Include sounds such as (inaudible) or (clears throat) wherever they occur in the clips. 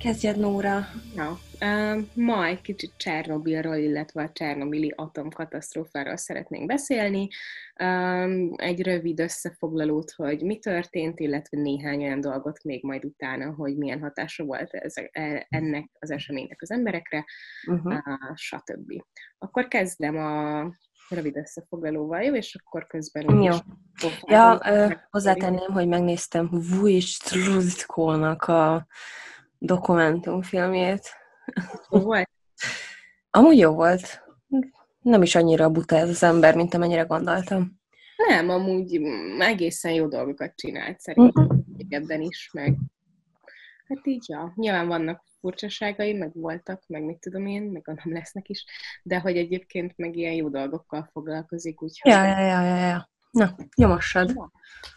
Kezdjed, Nóra. Na, uh, ma egy kicsit Csernobilról, illetve a Csernobili atomkatasztrófáról szeretnénk beszélni. Um, egy rövid összefoglalót, hogy mi történt, illetve néhány olyan dolgot még majd utána, hogy milyen hatása volt ez, e, ennek az eseménynek az emberekre, uh-huh. uh, stb. Akkor kezdem a rövid összefoglalóval, jó? És akkor közben... Jó. Ja, hozzátenném, hogy megnéztem Vujstrudkolnak a dokumentumfilmjét. Jó volt? Amúgy jó volt. Nem is annyira buta ez az ember, mint amennyire gondoltam. Nem, amúgy egészen jó dolgokat csinált szerintem uh-huh. ebben is, meg hát így, ja, nyilván vannak furcsaságai, meg voltak, meg mit tudom én, meg nem lesznek is, de hogy egyébként meg ilyen jó dolgokkal foglalkozik, úgyhogy... Ja, ja, ja, ja, ja. Na, nyomassad.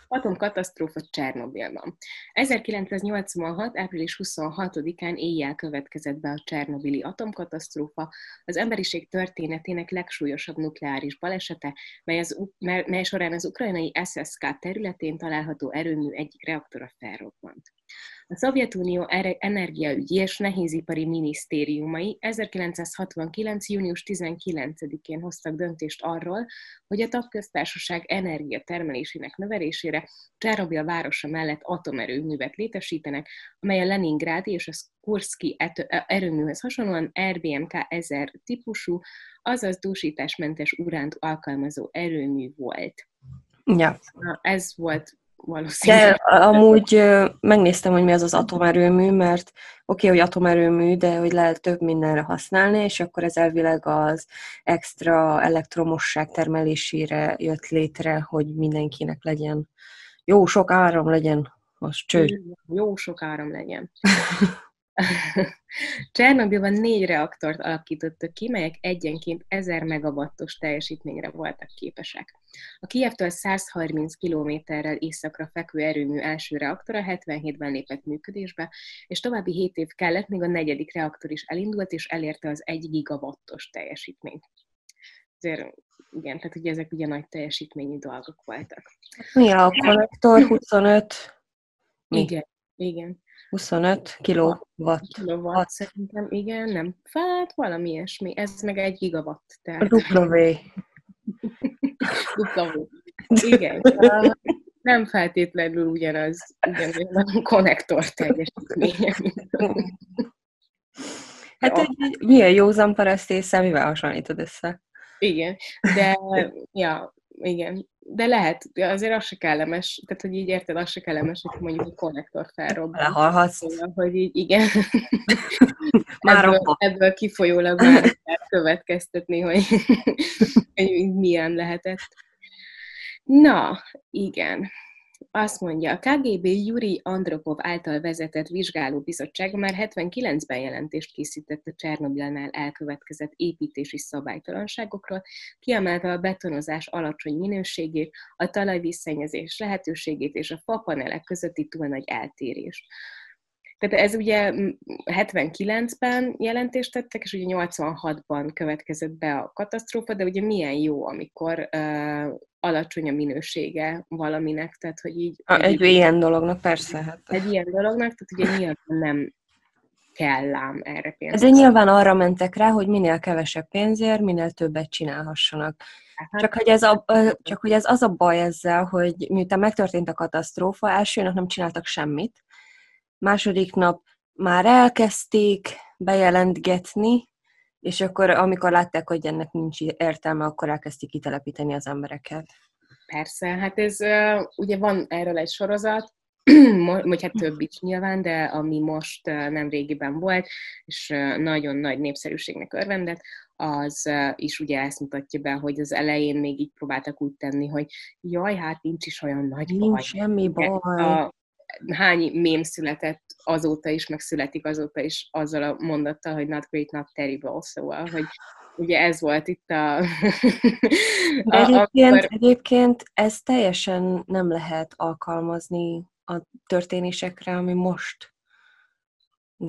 Atomkatasztrófa Csernobilban. 1986. április 26-án éjjel következett be a Csernobili atomkatasztrófa, az emberiség történetének legsúlyosabb nukleáris balesete, mely, az, mely során az ukrajnai SSK területén található erőmű egyik reaktora felrobbant. A Szovjetunió energiaügyi és nehézipari minisztériumai 1969. június 19-én hoztak döntést arról, hogy a tagköztársaság energiatermelésének növelésére Csernobil városa mellett atomerőművet létesítenek, amely a Leningrádi és a Kurszki erőműhöz hasonlóan RBMK 1000 típusú, azaz dúsításmentes uránt alkalmazó erőmű volt. Ja. Ez volt valószínűleg. De amúgy megnéztem, hogy mi az az atomerőmű, mert oké, okay, hogy atomerőmű, de hogy lehet több mindenre használni, és akkor ez elvileg az extra elektromosság termelésére jött létre, hogy mindenkinek legyen jó sok áram legyen, az cső. Jó sok áram legyen. (laughs) (laughs) Csernobilban négy reaktort alakítottak ki, melyek egyenként 1000 megawattos teljesítményre voltak képesek. A Kijevtől 130 kilométerrel északra fekvő erőmű első reaktora 77-ben lépett működésbe, és további 7 év kellett, míg a negyedik reaktor is elindult, és elérte az 1 gigawattos teljesítményt. Ezért igen, tehát ugye ezek ugye nagy teljesítményű dolgok voltak. Mi a konnektor 25? Mi? Igen, igen. 25 kilowatt. Kilowatt szerintem, igen, nem. Hát valami ilyesmi. Ez meg egy gigawatt. Tehát... Dupla (laughs) V. Igen. Nem feltétlenül ugyanaz, ugyanaz a konnektor teljesítménye. Hát egy, milyen józan parasztésze, mivel hasonlítod össze? Igen, de ja, igen, de lehet, de azért az se kellemes, tehát hogy így érted, az se kellemes, hogy mondjuk egy konnektor felrobban. Lehalhatsz. Szóval, hogy így, igen. (laughs) már ebből, ebből kifolyólag már következtetni, hogy, (laughs) hogy milyen lehetett. Na, igen azt mondja, a KGB Yuri Andropov által vezetett vizsgálóbizottság már 79-ben jelentést készített a Csernobilnál elkövetkezett építési szabálytalanságokról, kiemelte a betonozás alacsony minőségét, a talajvízszennyezés lehetőségét és a fapanelek közötti túl nagy eltérést. Tehát ez ugye 79-ben jelentést tettek, és ugye 86-ban következett be a katasztrófa, de ugye milyen jó, amikor uh, alacsony a minősége valaminek, tehát hogy így... A, egy, egy ilyen dolognak, persze. Hát. Egy ilyen dolognak, tehát ugye nyilván nem kell ám erre pénzt. De nyilván arra mentek rá, hogy minél kevesebb pénzért, minél többet csinálhassanak. Hát, csak, hogy ez a, csak hogy ez az a baj ezzel, hogy miután megtörtént a katasztrófa, első nap nem csináltak semmit, második nap már elkezdték bejelentgetni, és akkor, amikor látták, hogy ennek nincs értelme, akkor elkezdték kitelepíteni az embereket. Persze, hát ez ugye van erről egy sorozat, (clears throat) vagy hát több is nyilván, de ami most nem régiben volt, és nagyon nagy népszerűségnek örvendett, az is ugye ezt mutatja be, hogy az elején még így próbáltak úgy tenni, hogy jaj, hát nincs is olyan nagy nincs baj. Nincs semmi baj. A, hány mém született azóta is, meg születik azóta is azzal a mondattal, hogy not great, not terrible, szóval, hogy ugye ez volt itt a... (laughs) De egyébként, akkor... egyébként ez teljesen nem lehet alkalmazni a történésekre, ami most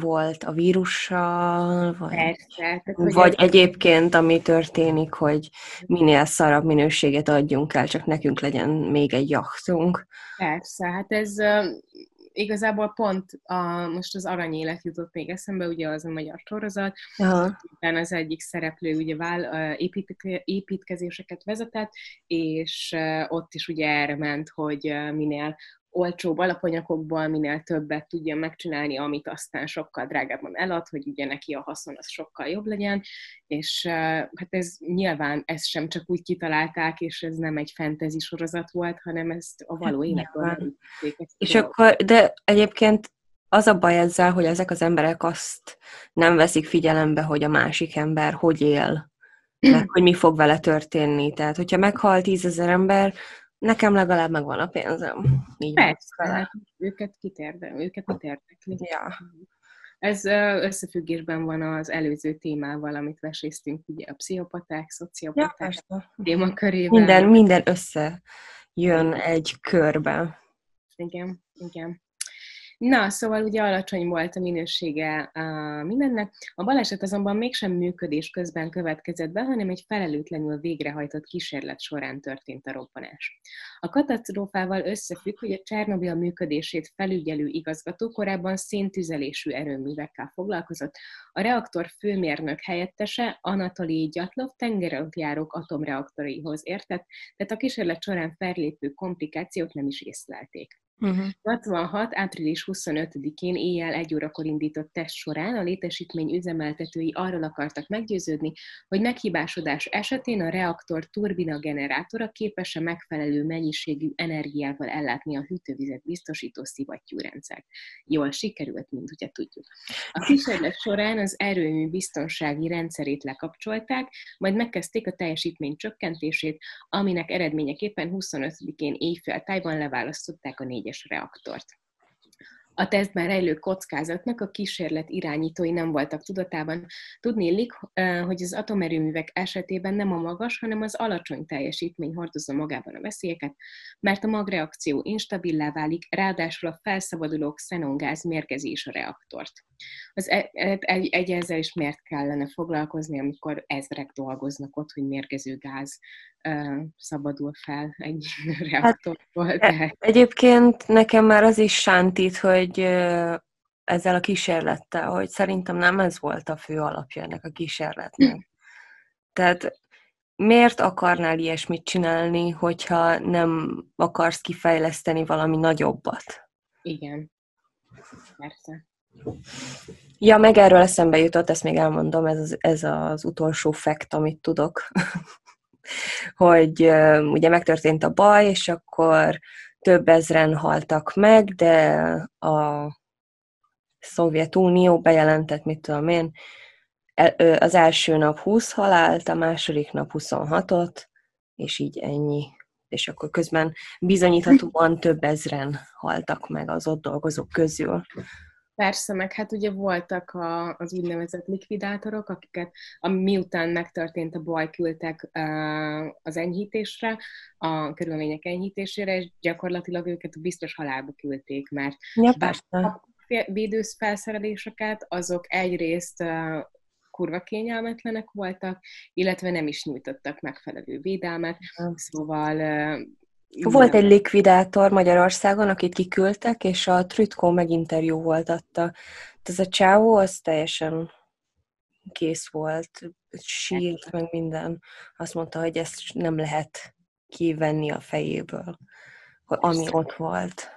volt a vírussal, vagy, Persze, vagy ez... egyébként, ami történik, hogy minél szarabb minőséget adjunk el, csak nekünk legyen még egy jachtunk. Persze, hát ez igazából pont a, most az aranyélet jutott még eszembe, ugye az a magyar sorozat, utána az egyik szereplő ugye vál, építkezéseket vezetett, és ott is ugye erre ment, hogy minél olcsóbb alapanyagokból minél többet tudja megcsinálni, amit aztán sokkal drágábban elad, hogy ugye neki a haszon az sokkal jobb legyen, és hát ez nyilván ezt sem csak úgy kitalálták, és ez nem egy fantasy sorozat volt, hanem ezt a való hát, életben És akkor, de egyébként az a baj ezzel, hogy ezek az emberek azt nem veszik figyelembe, hogy a másik ember hogy él, (clears throat) meg hogy mi fog vele történni. Tehát, hogyha meghal tízezer ember, Nekem legalább megvan a pénzem. Így Persze, hát őket kitérde, őket mit érdekli. Ja. Ez összefüggésben van az előző témával, amit veséztünk, ugye a pszichopaták, szociopaták ja, témakörében. Minden, minden összejön egy körbe. Igen, igen. Na, szóval ugye alacsony volt a minősége uh, mindennek. A baleset azonban mégsem működés közben következett be, hanem egy felelőtlenül végrehajtott kísérlet során történt a robbanás. A katasztrófával összefügg, hogy a Csernobil működését felügyelő igazgató korábban széntüzelésű erőművekkel foglalkozott. A reaktor főmérnök helyettese Anatoli Gyatlov tengeralattjárók atomreaktoraihoz értett, tehát a kísérlet során fellépő komplikációt nem is észlelték. Uh-huh. 66. április 25-én éjjel egy órakor indított test során a létesítmény üzemeltetői arról akartak meggyőződni, hogy meghibásodás esetén a reaktor turbina generátora képes-e megfelelő mennyiségű energiával ellátni a hűtővizet biztosító szivattyúrendszert. Jól sikerült, mint ugye tudjuk. A kísérlet során az erőmű biztonsági rendszerét lekapcsolták, majd megkezdték a teljesítmény csökkentését, aminek eredményeképpen 25-én éjfél tájban leválasztották a négy négyes reaktort. A tesztben rejlő kockázatnak a kísérlet irányítói nem voltak tudatában. Tudni illik, hogy az atomerőművek esetében nem a magas, hanem az alacsony teljesítmény hordozza magában a veszélyeket, mert a magreakció instabilá válik, ráadásul a felszabaduló xenongáz mérgezi is a reaktort. Az egy, egy, egy ezzel is miért kellene foglalkozni, amikor ezrek dolgoznak ott, hogy mérgező gáz szabadul fel egy (laughs) reaktorból. Hát, tehát... Egyébként nekem már az is sántít, hogy ezzel a kísérlettel, hogy szerintem nem ez volt a fő alapja ennek a kísérletnek. Tehát miért akarnál ilyesmit csinálni, hogyha nem akarsz kifejleszteni valami nagyobbat? Igen. Persze. Ja, meg erről eszembe jutott, ezt még elmondom, ez az, ez az utolsó fekt, amit tudok, hogy ugye megtörtént a baj, és akkor több ezren haltak meg, de a Szovjetunió bejelentett, mit tudom én, az első nap 20 halált, a második nap 26-ot, és így ennyi. És akkor közben bizonyíthatóan több ezren haltak meg az ott dolgozók közül. Persze, meg hát ugye voltak a, az úgynevezett likvidátorok, akiket a, miután megtörtént a baj, küldtek az enyhítésre, a körülmények enyhítésére, és gyakorlatilag őket biztos halálba küldték, mert ja, persze. védőszfelszereléseket, azok egyrészt kurva kényelmetlenek voltak, illetve nem is nyújtottak megfelelő védelmet, szóval volt egy likvidátor Magyarországon, akit kiküldtek, és a Trütkó meginterjú volt adta. Ez a csávó, az teljesen kész volt, sírt, meg minden. Azt mondta, hogy ezt nem lehet kivenni a fejéből, ami ott volt.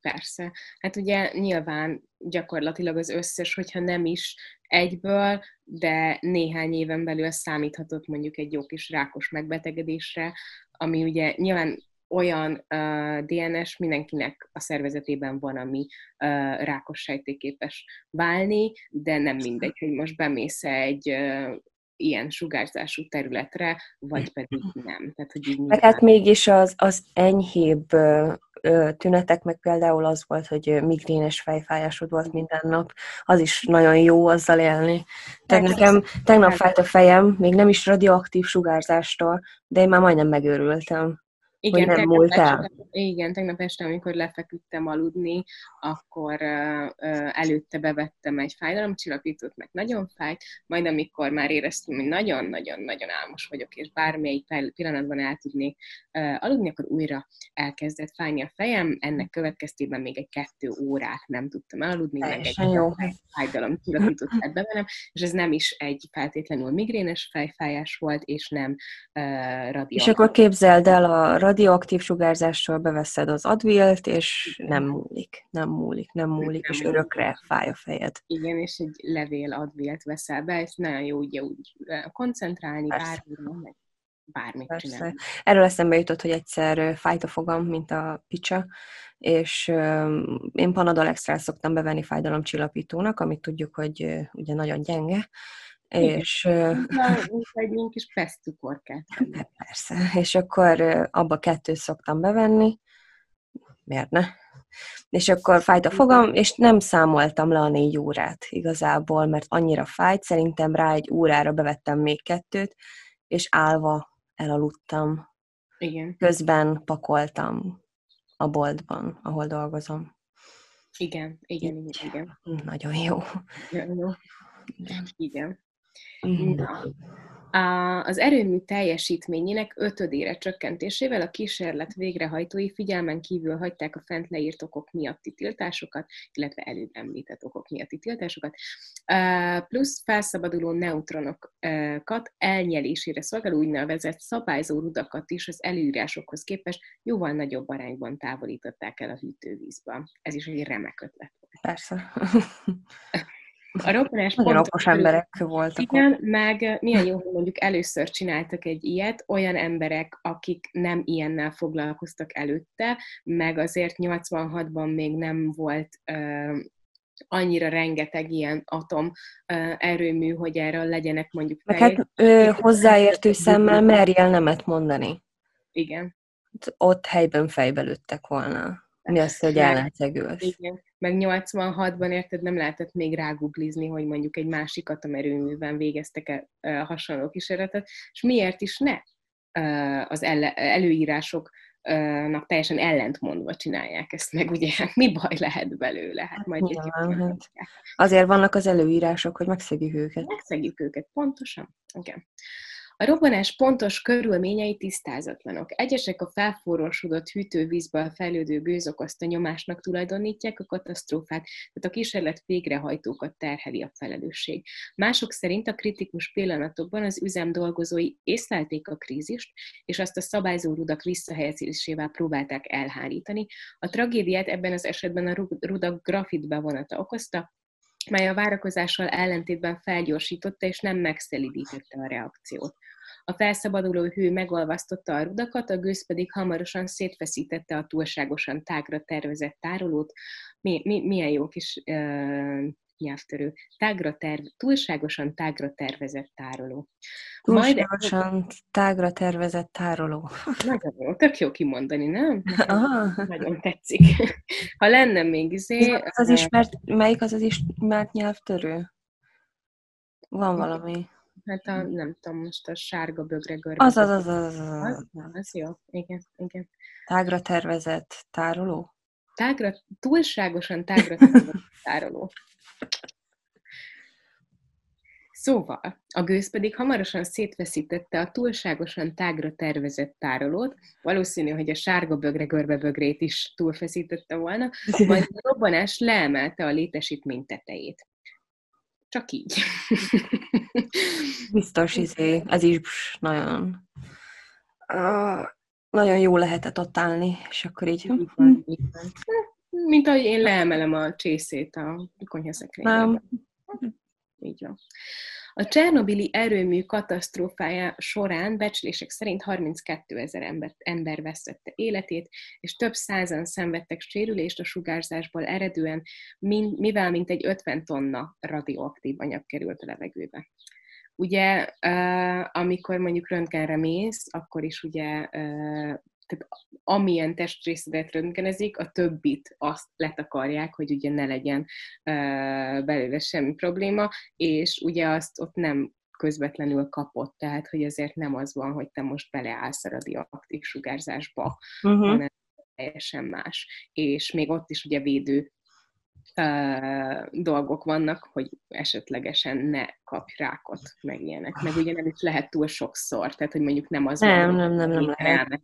Persze. Hát ugye nyilván gyakorlatilag az összes, hogyha nem is egyből, de néhány éven belül számíthatott mondjuk egy jó kis rákos megbetegedésre, ami ugye nyilván olyan uh, DNS mindenkinek a szervezetében van, ami uh, rákos sejtéképes válni, de nem mindegy, hogy most bemész egy uh, ilyen sugárzású területre, vagy pedig nem. Tehát, hogy így meg hát mégis az, az enyhébb tünetek, meg például az volt, hogy migrénes fejfájásod volt minden nap, az is nagyon jó azzal élni. Tehát nekem tegnap fájt a fejem, még nem is radioaktív sugárzástól, de én már majdnem megőrültem. Igen, hogy nem múlt el. Este, igen, tegnap este, amikor lefeküdtem aludni, akkor uh, előtte bevettem egy fájdalomcsillapítót, meg nagyon fájt, majd amikor már éreztem, hogy nagyon-nagyon-nagyon álmos vagyok, és bármelyik pillanatban el tudnék uh, aludni, akkor újra elkezdett fájni a fejem, ennek következtében még egy kettő órát nem tudtam elaludni, meg egy jó. fájdalomcsillapítót tett be és ez nem is egy feltétlenül migrénes fejfájás volt, és nem uh, radiatív. És akkor képzeld el a radioaktív sugárzástól beveszed az advilt, és nem múlik, nem múlik, nem múlik, nem és múlik. örökre fáj a fejed. Igen, és egy levél advilt veszel be, és nagyon jó ugye úgy koncentrálni, bármire, meg bármit Persze. csinálni. Erről eszembe jutott, hogy egyszer fájt a fogam, mint a picsa, és én Panadol extra szoktam bevenni fájdalomcsillapítónak, amit tudjuk, hogy ugye nagyon gyenge, és... egy kis pesztcukorkát. Persze, és akkor abba kettőt szoktam bevenni, miért ne? És akkor fájt a fogam, és nem számoltam le a négy órát igazából, mert annyira fájt, szerintem rá egy órára bevettem még kettőt, és állva elaludtam. Igen. Közben pakoltam a boltban, ahol dolgozom. Igen, igen, igen, igen. Nagyon jó. Nagyon jó. Igen. Mm. Az erőmű teljesítményének ötödére csökkentésével a kísérlet végrehajtói figyelmen kívül hagyták a fent leírt okok miatti tiltásokat, illetve előbb említett okok miatti tiltásokat, plusz felszabaduló neutronokat elnyelésére szolgáló úgynevezett szabályzó rudakat is az előírásokhoz képest jóval nagyobb arányban távolították el a hűtővízbe. Ez is egy remek ötlet. Persze. (laughs) A robbanás Nagyon okos emberek voltak. Igen, ott. meg milyen jó, hogy mondjuk először csináltak egy ilyet, olyan emberek, akik nem ilyennel foglalkoztak előtte, meg azért 86-ban még nem volt uh, annyira rengeteg ilyen atom erőmű, hogy erről legyenek mondjuk Meg hát ö, hozzáértő szemmel merjél nemet mondani. Igen. Ott helyben fejbe lőttek volna. Mi az, hogy ellenszegülsz. Igen meg 86-ban érted, nem lehetett még ráguglizni, hogy mondjuk egy másik atomerőműben végeztek -e hasonló kísérletet, és miért is ne az előírásoknak teljesen ellentmondva csinálják ezt meg, ugye hát mi baj lehet belőle? Hát majd Nyilván, hát. Azért vannak az előírások, hogy megszegjük őket. Megszegjük őket, pontosan. Igen. A robbanás pontos körülményei tisztázatlanok. Egyesek a felforrósodott hűtővízből fejlődő gőz okozta nyomásnak tulajdonítják a katasztrófát, tehát a kísérlet végrehajtókat terheli a felelősség. Mások szerint a kritikus pillanatokban az üzem dolgozói észlelték a krízist, és azt a szabályzó rudak visszahelyezésével próbálták elhárítani. A tragédiát ebben az esetben a rudak grafit bevonata okozta, mely a várakozással ellentétben felgyorsította és nem megszelidítette a reakciót. A felszabaduló hő megolvasztotta a rudakat, a gőz pedig hamarosan szétfeszítette a túlságosan tágra tervezett tárolót. Mi, mi, milyen jó kis uh, nyelvtörő. Tágra terv, túlságosan tágra tervezett tároló. Túlságosan Majd tágra tervezett tároló. Nagyon jó, tök jó kimondani, nem? (laughs) Aha. Nagyon tetszik. Ha lenne még izé... Az, az ismert, melyik az az ismert nyelvtörő? Van valami. Hát a, nem tudom, most a sárga bögre görbe. Az, az, az, az, az. az, jó, igen, igen. Tágra tervezett tároló? Tágra, túlságosan tágra tervezett (laughs) tároló. Szóval, a gőz pedig hamarosan szétveszítette a túlságosan tágra tervezett tárolót, valószínű, hogy a sárga bögre görbe bögrét is túlfeszítette volna, (laughs) majd a robbanás leemelte a létesítmény tetejét. Csak így. Biztos, izé, ez is nagyon uh, nagyon jó lehetett ott állni, és akkor így... van, így van. Mint ahogy én leemelem a csészét a konyhaszekrénybe. Így van. A Csernobili erőmű katasztrófája során becslések szerint 32 ezer ember, ember vesztette életét, és több százan szenvedtek sérülést a sugárzásból eredően, mivel mintegy 50 tonna radioaktív anyag került a levegőbe. Ugye, amikor mondjuk röntgenre mész, akkor is ugye tehát amilyen testrészedet röntgenezik, a többit azt letakarják, hogy ugye ne legyen belőle semmi probléma, és ugye azt ott nem közvetlenül kapott, tehát hogy ezért nem az van, hogy te most beleállsz a radioaktív sugárzásba, uh-huh. hanem teljesen más. És még ott is ugye védő uh, dolgok vannak, hogy esetlegesen ne kapj rákot, meg ilyenek. Meg ugye nem is lehet túl sokszor, tehát hogy mondjuk nem az nem, van, nem, nem, nem lehet.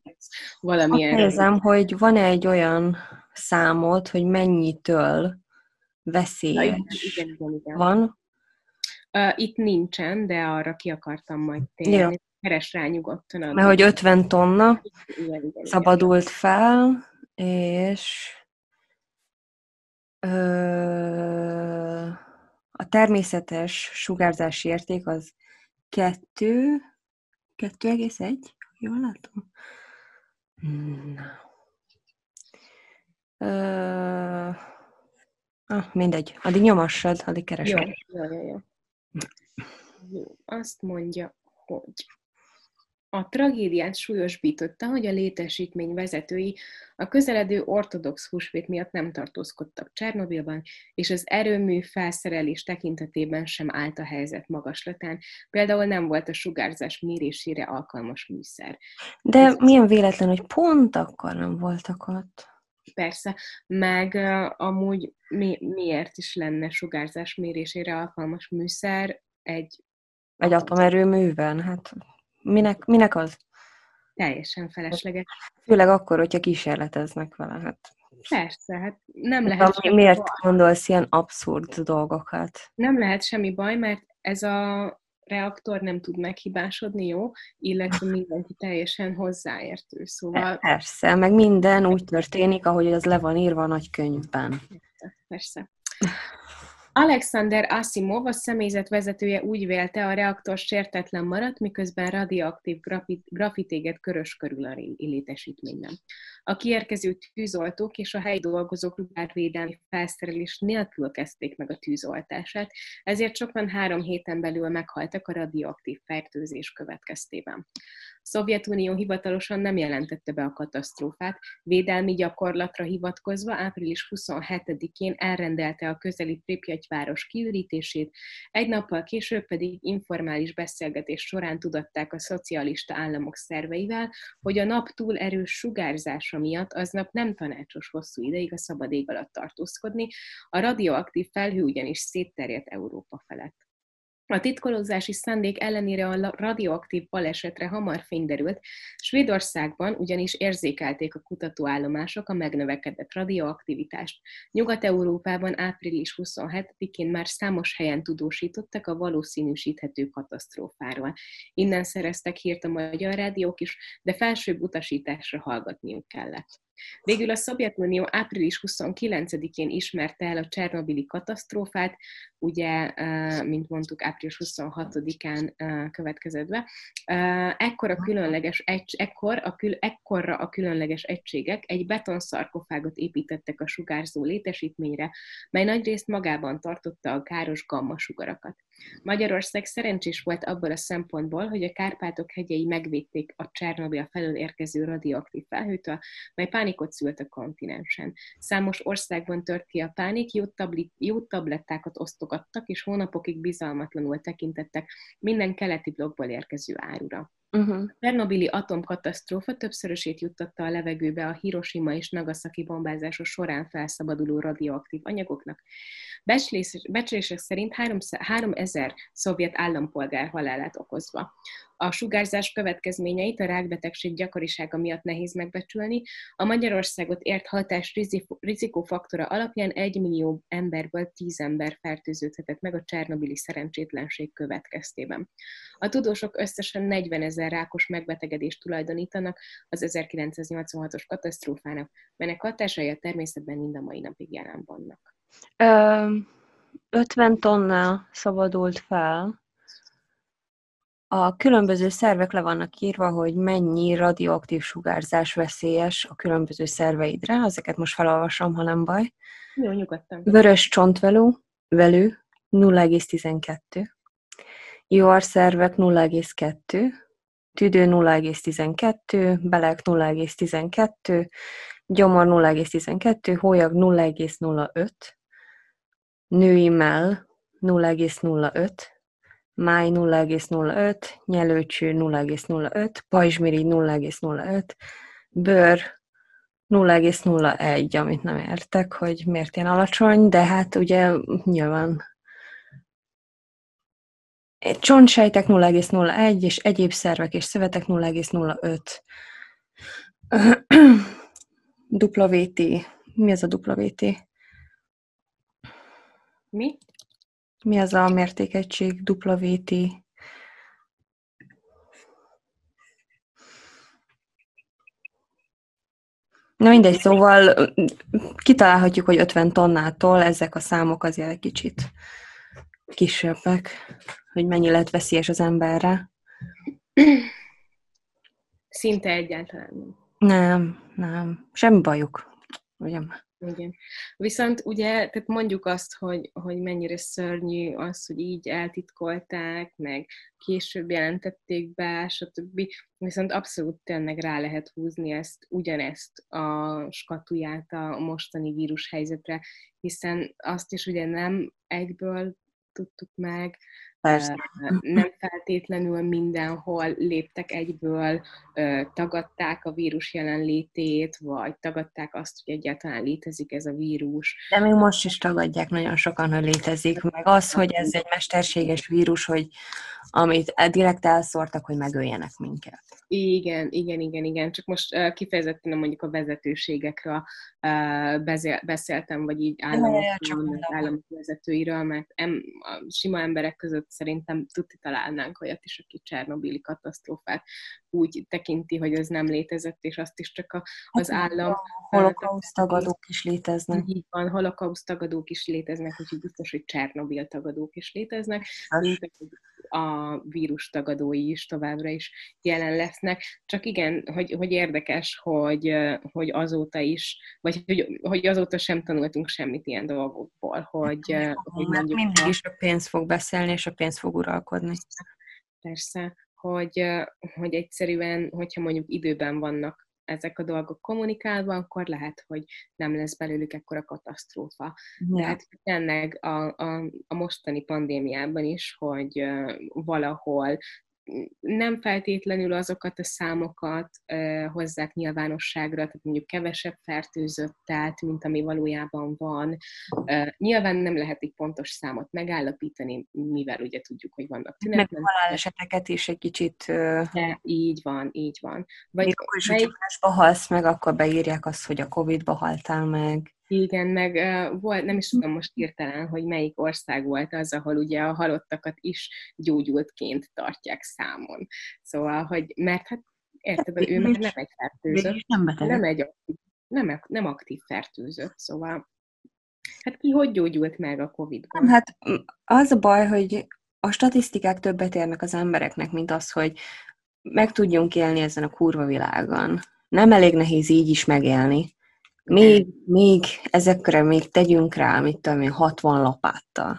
Valamilyen... Azt nézem, hogy van egy olyan számot, hogy mennyitől veszélyes ja, igen, igen, igen. van. Uh, itt nincsen, de arra ki akartam majd térni. Keres rá nyugodtan. Mert hogy 50 tonna igen, igen, szabadult igen. fel, és a természetes sugárzási érték az 2, 2,1, jól látom? Na. Ö, ah, mindegy, addig nyomassad, addig keresed. Jó, jó, jó, jó. Azt mondja, hogy a tragédiát súlyosbította, hogy a létesítmény vezetői a közeledő ortodox húsvét miatt nem tartózkodtak Csernobilban, és az erőmű felszerelés tekintetében sem állt a helyzet magaslatán. Például nem volt a sugárzás mérésére alkalmas műszer. De Ez milyen véletlen, hogy pont akkor nem voltak ott? Persze, meg uh, amúgy mi, miért is lenne sugárzás mérésére alkalmas műszer egy... Egy atomerőműben, hát Minek, minek az? Teljesen felesleges. Főleg akkor, hogyha kísérleteznek vele. Hát. Persze, hát nem hát lehet... Semmi miért baj. gondolsz ilyen abszurd dolgokat? Nem lehet semmi baj, mert ez a reaktor nem tud meghibásodni, jó? Illetve mindenki teljesen hozzáértő, szóval... Persze, meg minden úgy történik, ahogy az le van írva a nagy könyvben. Persze. Alexander Asimov, a személyzet vezetője úgy vélte, a reaktor sértetlen maradt, miközben radioaktív grafit éget körös körül a létesítményben. A kiérkező tűzoltók és a helyi dolgozók rugárvédelmi felszerelés nélkül kezdték meg a tűzoltását, ezért sokan három héten belül meghaltak a radioaktív fertőzés következtében. Szovjetunió hivatalosan nem jelentette be a katasztrófát, védelmi gyakorlatra hivatkozva április 27-én elrendelte a közeli Pripyat város kiürítését, egy nappal később pedig informális beszélgetés során tudatták a szocialista államok szerveivel, hogy a nap túl erős sugárzása miatt aznap nem tanácsos hosszú ideig a szabad ég alatt tartózkodni, a radioaktív felhő ugyanis szétterjedt Európa felett. A titkolózási szándék ellenére a radioaktív balesetre hamar fényderült, Svédországban ugyanis érzékelték a kutatóállomások a megnövekedett radioaktivitást. Nyugat-Európában április 27-én már számos helyen tudósítottak a valószínűsíthető katasztrófáról. Innen szereztek hírt a magyar rádiók is, de felsőbb utasításra hallgatniuk kellett. Végül a Szovjetunió április 29-én ismerte el a Csernobili katasztrófát, ugye, mint mondtuk, április 26-án következett be. Ekkor a különleges, ekkor a kül, ekkorra a különleges egységek egy betonszarkofágot építettek a sugárzó létesítményre, mely nagyrészt magában tartotta a káros gamma sugarakat. Magyarország szerencsés volt abból a szempontból, hogy a Kárpátok hegyei megvédték a Csernobil felől érkező radioaktív felhőtől, mely pánikot szült a kontinensen. Számos országban tört ki a pánik, jó, tabli, jó tablettákat osztogattak, és hónapokig bizalmatlanul tekintettek minden keleti blokkból érkező árura. Uh-huh. A Csernobili atomkatasztrófa többszörösét juttatta a levegőbe a Hiroshima és Nagasaki bombázása során felszabaduló radioaktív anyagoknak. Becslések szerint 3000 szovjet állampolgár halálát okozva. A sugárzás következményeit a rákbetegség gyakorisága miatt nehéz megbecsülni. A Magyarországot ért hatás rizikófaktora alapján 1 millió emberből 10 ember fertőződhetett meg a Csernobili szerencsétlenség következtében. A tudósok összesen 40 ezer rákos megbetegedést tulajdonítanak az 1986-os katasztrófának, melynek hatásai a természetben mind a mai napig jelen vannak. Ö, 50 tonna szabadult fel. A különböző szervek le vannak írva, hogy mennyi radioaktív sugárzás veszélyes a különböző szerveidre. Ezeket most felolvasom, ha nem baj. Jó, nyugodtan. Vörös csontvelő, velő 0,12. Juharszervek 0,2. Tüdő 0,12. Belek 0,12. Gyomor 0,12. Hólyag 0,05 női mell 0,05, máj 0,05, nyelőcső 0,05, pajzsmirigy 0,05, bőr 0,01, amit nem értek, hogy miért ilyen alacsony, de hát ugye nyilván csontsejtek 0,01, és egyéb szervek és szövetek 0,05. (clears throat) WT. Mi ez a WT? Mi? Mi az a mértékegység WT? Na mindegy, szóval kitalálhatjuk, hogy 50 tonnától ezek a számok azért egy kicsit kisebbek, hogy mennyi lehet veszélyes az emberre. Szinte egyáltalán nem. Nem, nem. Semmi bajuk. Ugye? Igen. Viszont ugye, tehát mondjuk azt, hogy, hogy mennyire szörnyű az, hogy így eltitkolták, meg később jelentették be, stb. Viszont abszolút tényleg rá lehet húzni ezt, ugyanezt a skatuját a mostani vírushelyzetre, hiszen azt is ugye nem egyből tudtuk meg, Persze. Nem feltétlenül mindenhol léptek egyből, tagadták a vírus jelenlétét, vagy tagadták azt, hogy egyáltalán létezik ez a vírus. De még most is tagadják nagyon sokan, hogy létezik, meg az, hogy ez egy mesterséges vírus, hogy amit direkt elszórtak, hogy megöljenek minket. Igen, igen, igen, igen. Csak most kifejezetten mondjuk a vezetőségekről beszéltem, vagy így államok vezetőiről, mert em, a sima emberek között szerintem tudni találnánk olyat is, aki Csernobili katasztrófát úgy tekinti, hogy ez nem létezett, és azt is csak a, az hát, állam... Holokauszt tagadók is léteznek. Így van, holokauszt tagadók is léteznek, úgyhogy biztos, hogy Csernobil tagadók is léteznek, mint a vírus tagadói is továbbra is jelen lesznek. Csak igen, hogy, hogy érdekes, hogy, hogy azóta is, vagy hogy, hogy azóta sem tanultunk semmit ilyen dolgokból, hogy, hát, hogy mondjuk... Mindig is a pénz fog beszélni, és a pénz fog uralkodni. Persze, hogy, hogy egyszerűen, hogyha mondjuk időben vannak ezek a dolgok kommunikálva, akkor lehet, hogy nem lesz belőlük ekkora katasztrófa. De hát tényleg a, a, a mostani pandémiában is, hogy valahol nem feltétlenül azokat a számokat uh, hozzák nyilvánosságra, tehát mondjuk kevesebb fertőzöttet, mint ami valójában van. Nyilván nem lehet egy pontos számot megállapítani, mivel ugye tudjuk, hogy vannak tünetek. Meg haláleseteket is egy kicsit... De így van, így van. Vagy Még akkor is, melyik... hogyha halsz meg, akkor beírják azt, hogy a Covid-ba haltál meg. Igen, meg uh, volt, nem is tudom most hirtelen, hogy melyik ország volt az, ahol ugye a halottakat is gyógyultként tartják számon. Szóval, hogy mert hát érted, ő már nem egy fertőzött, nem, nem egy aktív, nem, nem aktív fertőzött, szóval hát ki hogy gyógyult meg a Covid-ban? Hát az a baj, hogy a statisztikák többet érnek az embereknek, mint az, hogy meg tudjunk élni ezen a kurva világon. Nem elég nehéz így is megélni. Még, még ezekre még tegyünk rá, mit tudom én, 60 lapáttal.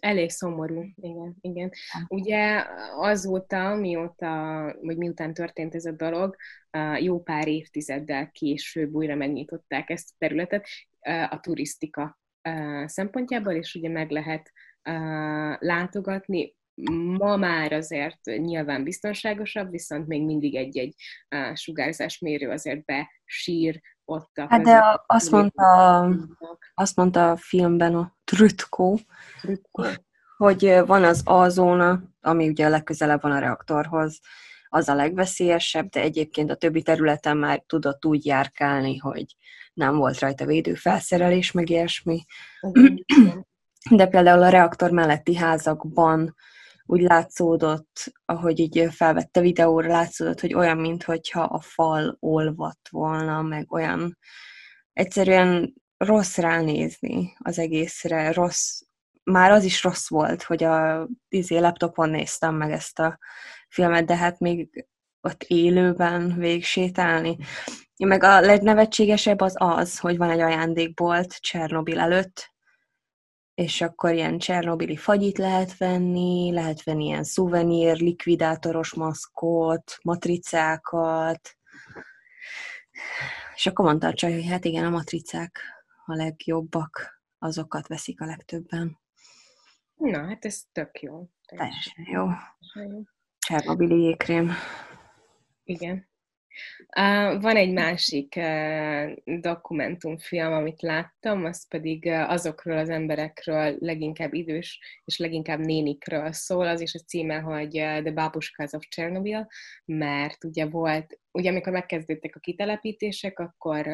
Elég szomorú, igen, igen. Ugye azóta, mióta, vagy miután történt ez a dolog, jó pár évtizeddel később újra megnyitották ezt a területet a turisztika szempontjából, és ugye meg lehet látogatni ma már azért nyilván biztonságosabb, viszont még mindig egy-egy sugárzásmérő azért besír ott a Hát de azt mondta, azt mondta a filmben a Trütko, hogy van az A-zóna, ami ugye legközelebb van a reaktorhoz, az a legveszélyesebb, de egyébként a többi területen már tudott úgy járkálni, hogy nem volt rajta védőfelszerelés, meg ilyesmi. De például a reaktor melletti házakban úgy látszódott, ahogy így felvette videóra, látszódott, hogy olyan, mintha a fal olvadt volna, meg olyan egyszerűen rossz ránézni az egészre, rossz, már az is rossz volt, hogy a izé, laptopon néztem meg ezt a filmet, de hát még ott élőben végsétálni. Meg a legnevetségesebb az az, hogy van egy ajándékbolt Csernobil előtt, és akkor ilyen Csernobili fagyit lehet venni, lehet venni ilyen szuvenír, likvidátoros maszkot, matricákat, és akkor mondta a csaj, hogy hát igen, a matricák a legjobbak, azokat veszik a legtöbben. Na, hát ez tök jó. Teljesen jó. Csernobili jégkrém. Igen. Van egy másik uh, dokumentumfilm, amit láttam, az pedig uh, azokról az emberekről, leginkább idős és leginkább nénikről szól, az is a címe, hogy uh, The Babuskas of Chernobyl, mert ugye volt ugye amikor megkezdődtek a kitelepítések, akkor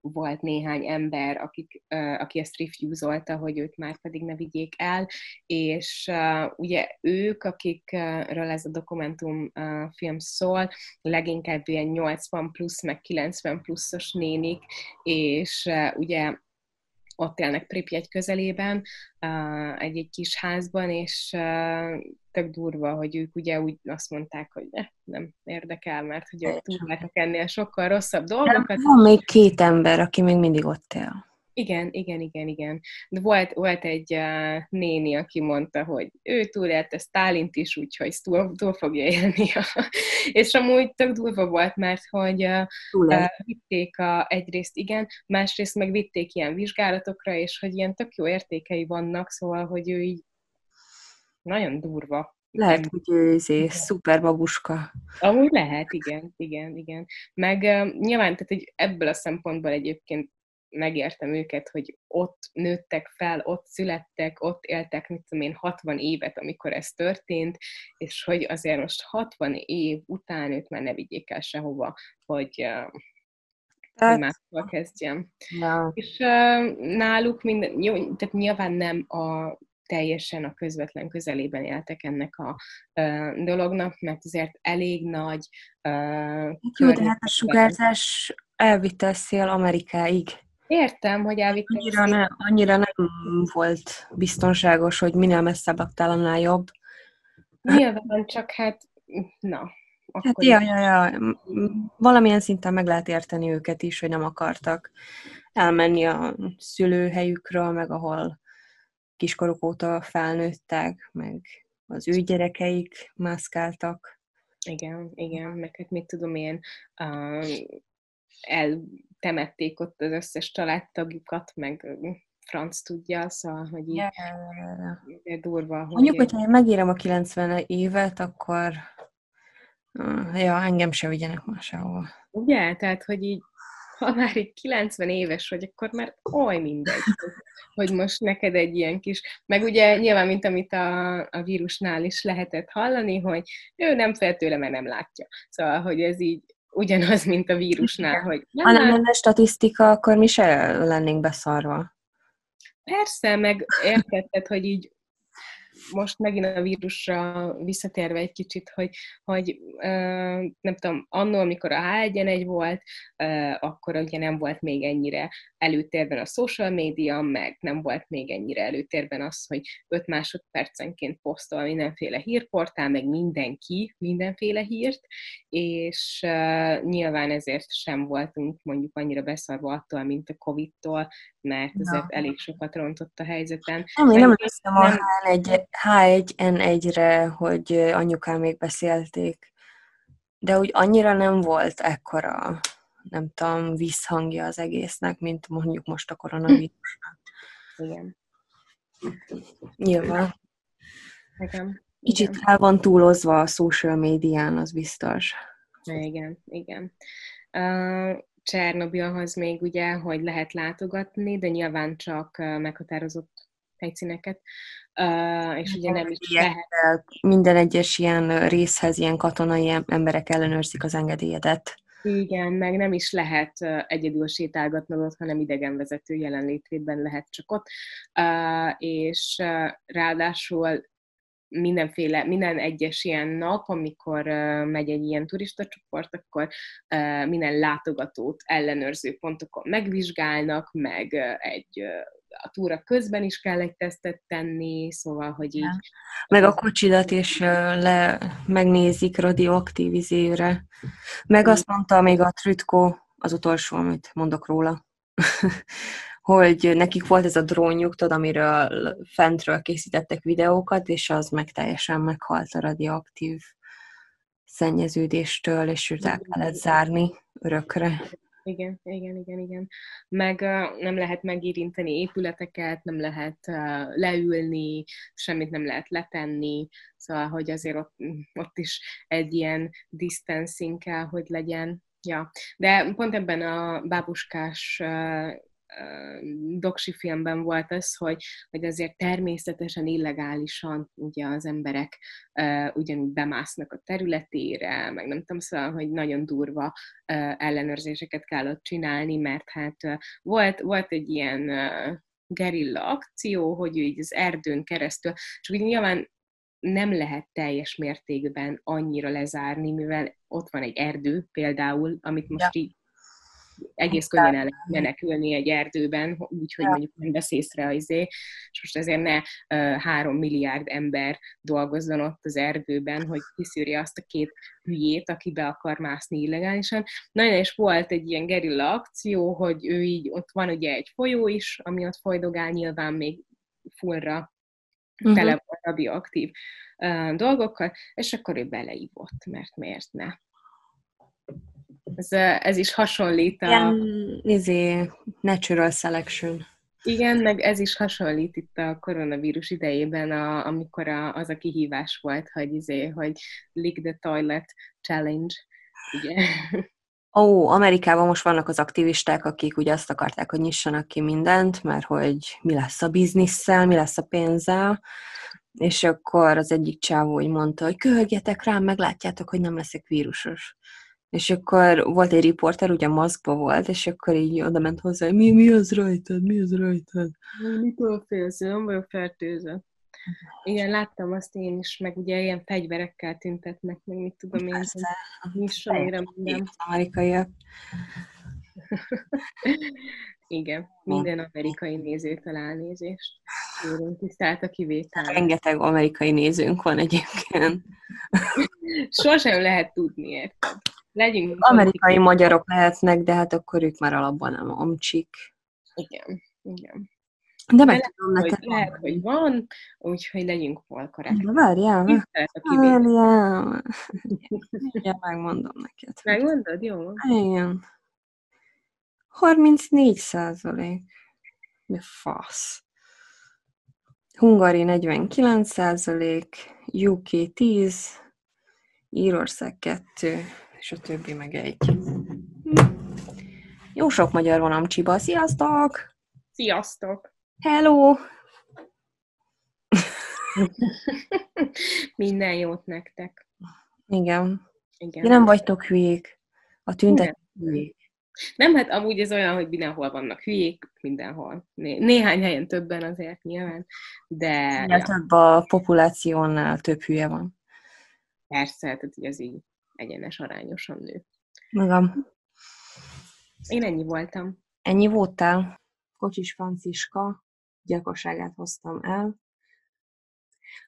volt néhány ember, akik, uh, aki ezt refusolta, hogy őt már pedig ne vigyék el, és ugye ők, akikről ez a dokumentum uh, film szól, leginkább ilyen 80 plusz, meg 90 pluszos nénik, és ugye ott élnek Pripyat közelében, egy-egy kis házban, és tök durva, hogy ők ugye úgy azt mondták, hogy ne, nem érdekel, mert hogy ők tudják ennél sokkal rosszabb dolgokat. Van még két ember, aki még mindig ott él. Igen, igen, igen, igen. De volt, volt egy uh, néni, aki mondta, hogy ő túlélte Stálint is, úgyhogy túl, túl fogja élni. (laughs) és amúgy tök durva volt, mert hogy uh, uh, vitték a, egyrészt igen, másrészt meg vitték ilyen vizsgálatokra, és hogy ilyen tök jó értékei vannak, szóval, hogy ő így nagyon durva. Lehet, hogy ő izé, szuper babuska. Amúgy lehet, igen, igen, igen. Meg uh, nyilván, tehát hogy ebből a szempontból egyébként megértem őket, hogy ott nőttek fel, ott születtek, ott éltek, mit tudom én, 60 évet, amikor ez történt, és hogy azért most 60 év után őt már ne vigyék el sehova, hogy tehát, máshol kezdjem. Ja. És uh, náluk minden, jó, tehát nyilván nem a teljesen a közvetlen közelében éltek ennek a uh, dolognak, mert azért elég nagy uh, Jó, de hát a sugárzás elvitte a szél Amerikáig. Értem, hogy elvitték. Annyira, ne, annyira nem volt biztonságos, hogy minél messzebb laktál, annál jobb. Nyilván, csak hát, na. Hát ja, ja, ja. Valamilyen szinten meg lehet érteni őket is, hogy nem akartak elmenni a szülőhelyükről, meg ahol kiskoruk óta felnőttek, meg az ő gyerekeik mászkáltak. Igen, igen, meg hát mit tudom én, uh, el temették ott az összes családtagjukat, meg franc tudja, szóval, hogy így yeah. durva. Hogy Mondjuk, hogyha én megírom a 90 évet, akkor ja, engem se vigyenek már sehova. Ugye? Tehát, hogy így ha már egy 90 éves vagy, akkor már oly mindegy, hogy most neked egy ilyen kis, meg ugye nyilván, mint amit a, a vírusnál is lehetett hallani, hogy ő nem fél tőle, mert nem látja. Szóval, hogy ez így ugyanaz, mint a vírusnál, hogy nem Ha nem lenne statisztika, akkor mi se lennénk beszarva. Persze, meg értetted, hogy így most megint a vírusra visszatérve egy kicsit, hogy, hogy nem tudom, annól, amikor a H1N1 volt, akkor ugye nem volt még ennyire előtérben a social media, meg nem volt még ennyire előtérben az, hogy 5 másodpercenként posztol mindenféle hírportál, meg mindenki mindenféle hírt, és nyilván ezért sem voltunk mondjuk annyira beszarva attól, mint a Covid-tól, mert ezért no. elég sokat rontott a helyzeten. Nem, én nem emlékszem a H1N1-re, hogy anyukám még beszélték, de úgy annyira nem volt ekkora, nem tudom, visszhangja az egésznek, mint mondjuk most a koronavírusnak. (laughs) Igen. Nyilván. Igen. Kicsit el van túlozva a social médián, az biztos. Igen, igen. Uh, Csernobilhoz még ugye, hogy lehet látogatni, de nyilván csak meghatározott helyszíneket, uh, és ugye nem is lehet. Minden egyes ilyen részhez ilyen katonai emberek ellenőrzik az engedélyedet. Igen, meg nem is lehet egyedül sétálgatnod ott, hanem idegenvezető jelenlétében lehet csak ott, uh, és uh, ráadásul mindenféle, minden egyes ilyen nap, amikor uh, megy egy ilyen turista csoport, akkor uh, minden látogatót ellenőrző pontokon megvizsgálnak, meg uh, egy a túra közben is kell egy tesztet tenni, szóval, hogy így... Ja. Meg a kocsidat is le megnézik radioaktív izére. Meg azt mondta még a Trütko, az utolsó, amit mondok róla, (laughs) hogy nekik volt ez a drónjuk, tudod, amiről fentről készítettek videókat, és az meg teljesen meghalt a radioaktív szennyeződéstől, és őt el kellett zárni örökre. Igen, igen, igen, igen. Meg uh, nem lehet megérinteni épületeket, nem lehet uh, leülni, semmit nem lehet letenni, szóval, hogy azért ott, ott is egy ilyen distancing kell, hogy legyen. Ja. De pont ebben a bábuskás uh, doksi filmben volt az, hogy, hogy azért természetesen illegálisan ugye az emberek uh, ugyanúgy bemásznak a területére, meg nem tudom, szóval, hogy nagyon durva uh, ellenőrzéseket kell ott csinálni, mert hát uh, volt, volt egy ilyen uh, gerilla akció, hogy így az erdőn keresztül, csak úgy nyilván nem lehet teljes mértékben annyira lezárni, mivel ott van egy erdő például, amit most ja. így egész könnyen el lehet menekülni egy erdőben, úgyhogy mondjuk nem vesz észre izé, és most ezért ne három milliárd ember dolgozzon ott az erdőben, hogy kiszűrje azt a két hülyét, aki be akar mászni illegálisan. Nagyon és volt egy ilyen gerilla akció, hogy ő így, ott van ugye egy folyó is, ami ott folydogál, nyilván még fullra uh-huh. tele volt radioaktív uh, dolgokkal, és akkor ő beleívott, mert miért ne? Ez, ez is hasonlít a... Ilyen, izé, natural selection. Igen, meg ez is hasonlít itt a koronavírus idejében, a, amikor a, az a kihívás volt, hogy, izé, hogy lick the toilet challenge. Ugye? Ó, Amerikában most vannak az aktivisták, akik ugye azt akarták, hogy nyissanak ki mindent, mert hogy mi lesz a bizniszsel, mi lesz a pénzzel, és akkor az egyik csávó úgy mondta, hogy köhögjetek rám, meglátjátok, hogy nem leszek vírusos. És akkor volt egy riporter, ugye maszkba volt, és akkor így oda ment hozzá, hogy mi, mi az rajtad, mi az rajtad? Mitől félsz, nem vagyok fertőző. Igen, láttam azt én is, meg ugye ilyen fegyverekkel tüntetnek, meg mit tudom én, Persze. amire minden. Amerikaiak. (laughs) Igen, minden amerikai nézőtől elnézést. Kérünk tisztelt a kivétel. Rengeteg amerikai nézőnk van egyébként. (laughs) Sosem lehet tudni, érted? Legyünk Amerikai magyarok lehetnek, de hát akkor ők már alapban nem amcsik. Igen, igen. De meg de tudom neked. Hogy lehet, hogy van, úgyhogy legyünk volkorek. De várjál, várjál. Igen, megmondom neked. Megmondod? Jó. Igen. 34 százalék. Mi fasz. Hungari 49 százalék, UK 10, Írország 2, és a többi meg egy. Jó sok magyar van Amcsiba. Sziasztok! Sziasztok! Hello! (laughs) Minden jót nektek. Igen. Igen. Ti nem vagytok hülyék. A tüntet hülyék. Nem, hát amúgy ez olyan, hogy mindenhol vannak hülyék, mindenhol. Né- néhány helyen többen azért nyilván, de... Ja. több a populációnál több hülye van. Persze, tehát hogy ez így egyenes arányosan nő. Magam. Én ennyi voltam. Ennyi voltál? Kocsis Franciska gyilkosságát hoztam el.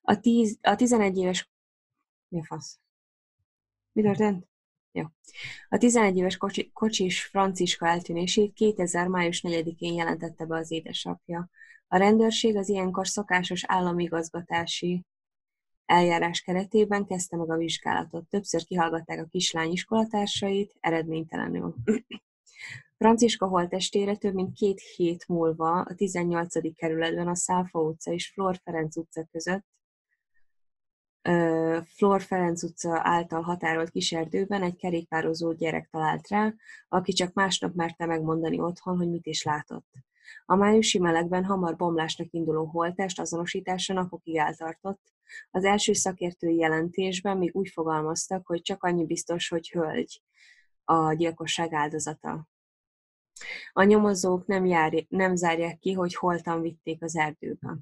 A, tíz, a 11 éves... Mi a fasz? Mi történt? Jó. A 11 éves kocsi, kocsis Franciska eltűnését 2000. május 4-én jelentette be az édesapja. A rendőrség az ilyenkor szokásos államigazgatási eljárás keretében kezdte meg a vizsgálatot. Többször kihallgatták a kislány iskolatársait, eredménytelenül. (clears throat) Franciska holtestére több mint két hét múlva a 18. kerületben a Száfa utca és Flor Ferenc utca között Flor Ferenc utca által határolt kiserdőben egy kerékpározó gyerek talált rá, aki csak másnap merte megmondani otthon, hogy mit is látott. A májusi melegben hamar bomlásnak induló holtest azonosítása napokig eltartott, az első szakértői jelentésben még úgy fogalmaztak, hogy csak annyi biztos, hogy hölgy a gyilkosság áldozata. A nyomozók nem, jár, nem zárják ki, hogy holtan vitték az erdőbe.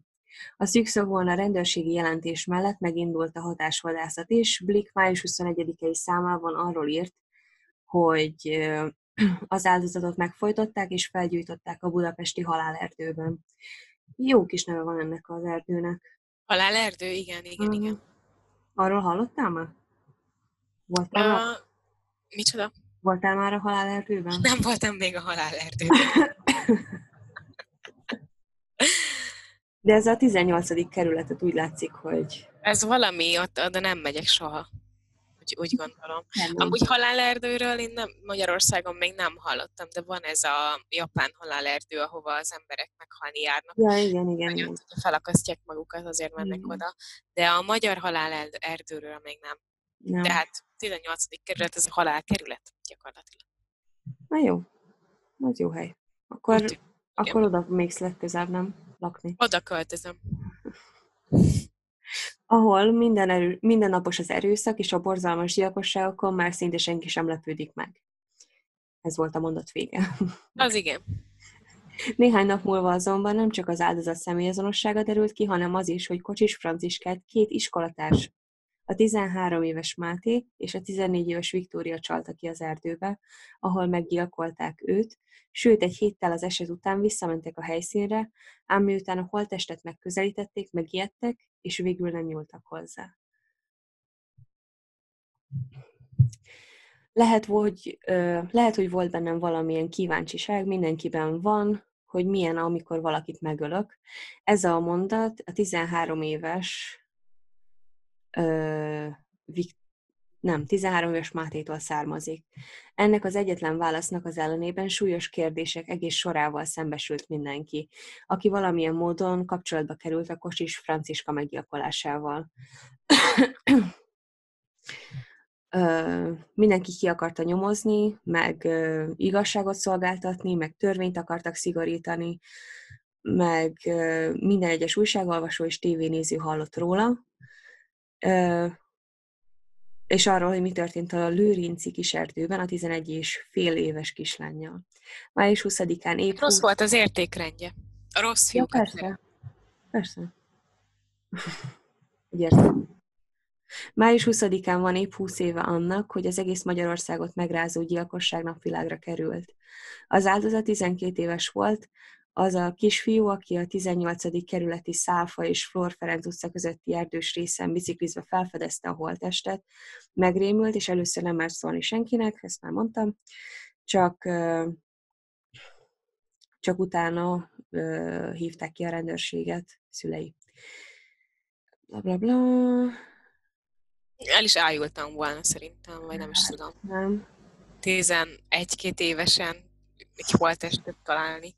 A szűkszavon a rendőrségi jelentés mellett megindult a hatásvadászat is. Blick május 21-i számában arról írt, hogy az áldozatot megfojtották és felgyújtották a budapesti halálerdőben. Jó kis neve van ennek az erdőnek. Halálerdő, igen, igen, uh-huh. igen. Arról hallottál már? Voltál uh, már? Micsoda? Voltál már a halálerdőben? Nem voltam még a halálerdőben. De ez a 18. kerületet úgy látszik, hogy... Ez valami, ott oda nem megyek soha. Úgy, úgy gondolom. Nem, Amúgy halálerdőről én nem, Magyarországon még nem hallottam, de van ez a japán halálerdő, ahova az emberek meghalni járnak. Ja, igen, igen. Nagyon, igen. felakasztják magukat, azért mennek igen. oda. De a magyar halálerdőről még nem. nem. De hát 18. kerület, ez a halálkerület gyakorlatilag. Na jó, az jó hely. Akkor, Úgy, akkor oda még legközelebb, nem? Lakni. Oda költözöm (laughs) ahol minden erő, mindennapos az erőszak és a borzalmas gyilkosságokon már szinte senki sem lepődik meg. Ez volt a mondat vége. Az igen. Néhány nap múlva azonban nem csak az áldozat személyazonossága derült ki, hanem az is, hogy Kocsis Franciskát két iskolatárs a 13 éves Máté és a 14 éves Viktória csalta ki az erdőbe, ahol meggyilkolták őt, sőt egy héttel az eset után visszamentek a helyszínre, ám miután a holttestet megközelítették, megijedtek, és végül nem nyúltak hozzá. Lehet, hogy, lehet, hogy volt bennem valamilyen kíváncsiság, mindenkiben van, hogy milyen, amikor valakit megölök. Ez a mondat a 13 éves nem, 13 éves Mátétól származik. Ennek az egyetlen válasznak az ellenében súlyos kérdések egész sorával szembesült mindenki, aki valamilyen módon kapcsolatba került a Kosis Franciska meggyilkolásával. Ö, mindenki ki akarta nyomozni, meg ö, igazságot szolgáltatni, meg törvényt akartak szigorítani, meg ö, minden egyes újságolvasó és tévénéző hallott róla, és arról, hogy mi történt a Lőrinci kiserdőben a 11 és fél éves kislányjal. Május 20-án épp... Rossz volt az értékrendje. A rossz fiúk. Ja, persze. Persze. (laughs) értem. Május 20-án van épp 20 éve annak, hogy az egész Magyarországot megrázó gyilkosság napvilágra került. Az áldozat 12 éves volt, az a kisfiú, aki a 18. kerületi Száfa és Flor Ferenc utca közötti erdős részen biciklizve felfedezte a holtestet, megrémült, és először nem mert szólni senkinek, ezt már mondtam, csak, csak utána hívták ki a rendőrséget szülei. Bla, bla, bla. El is ájultam volna szerintem, vagy nem is tudom. Nem. 11-két évesen egy holtestet találni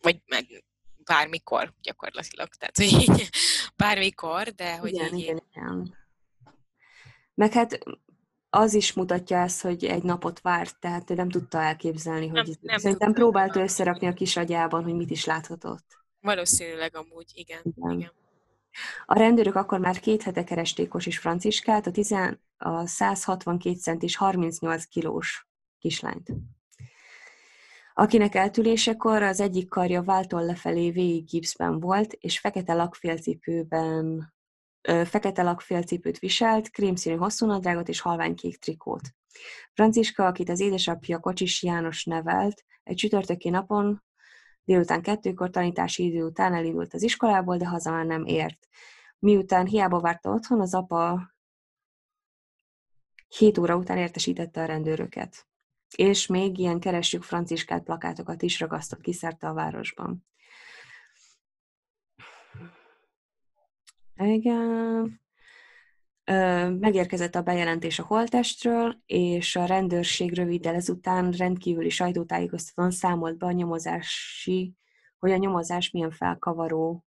vagy meg bármikor gyakorlatilag, tehát hogy (laughs) bármikor, de hogy igen, így... Igen, igen. Meg hát az is mutatja ezt, hogy egy napot várt, tehát ő nem tudta elképzelni, hogy nem, nem szerintem próbálta összerakni a kis agyában, hogy mit is láthatott. Valószínűleg amúgy, igen. igen. igen. A rendőrök akkor már két hete keresték Kosis Franciskát, a, 10, a 162 centis 38 kilós kislányt akinek eltűlésekor az egyik karja váltól lefelé végig gipszben volt, és fekete lakfélcipőben fekete lakfélcipőt viselt, krémszínű hosszúnadrágot és halványkék trikót. Franciska, akit az édesapja Kocsis János nevelt, egy csütörtöki napon délután kettőkor tanítási idő után elindult az iskolából, de haza már nem ért. Miután hiába várta otthon, az apa 7 óra után értesítette a rendőröket és még ilyen keressük Franciskát plakátokat is ragasztott ki szerte a városban. Igen. Megérkezett a bejelentés a holtestről, és a rendőrség röviddel ezután rendkívüli sajtótájékoztatón számolt be a nyomozási, hogy a nyomozás milyen felkavaró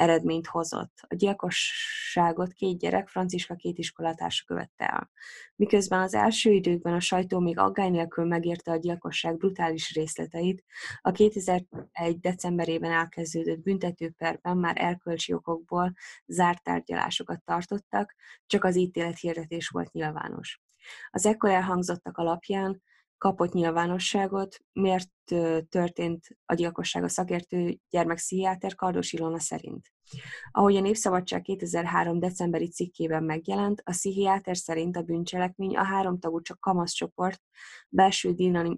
eredményt hozott. A gyilkosságot két gyerek, Franciska két iskolatársa követte el. Miközben az első időkben a sajtó még aggály nélkül megérte a gyilkosság brutális részleteit, a 2001. decemberében elkezdődött büntetőperben már erkölcsi okokból zárt tárgyalásokat tartottak, csak az ítélet hirdetés volt nyilvános. Az ekkor elhangzottak alapján kapott nyilvánosságot, miért történt a gyilkosság a szakértő gyermekpszichiáter Kardos Ilona szerint. Ahogy a Népszabadság 2003. decemberi cikkében megjelent, a pszichiáter szerint a bűncselekmény a háromtagú csak kamaszcsoport belső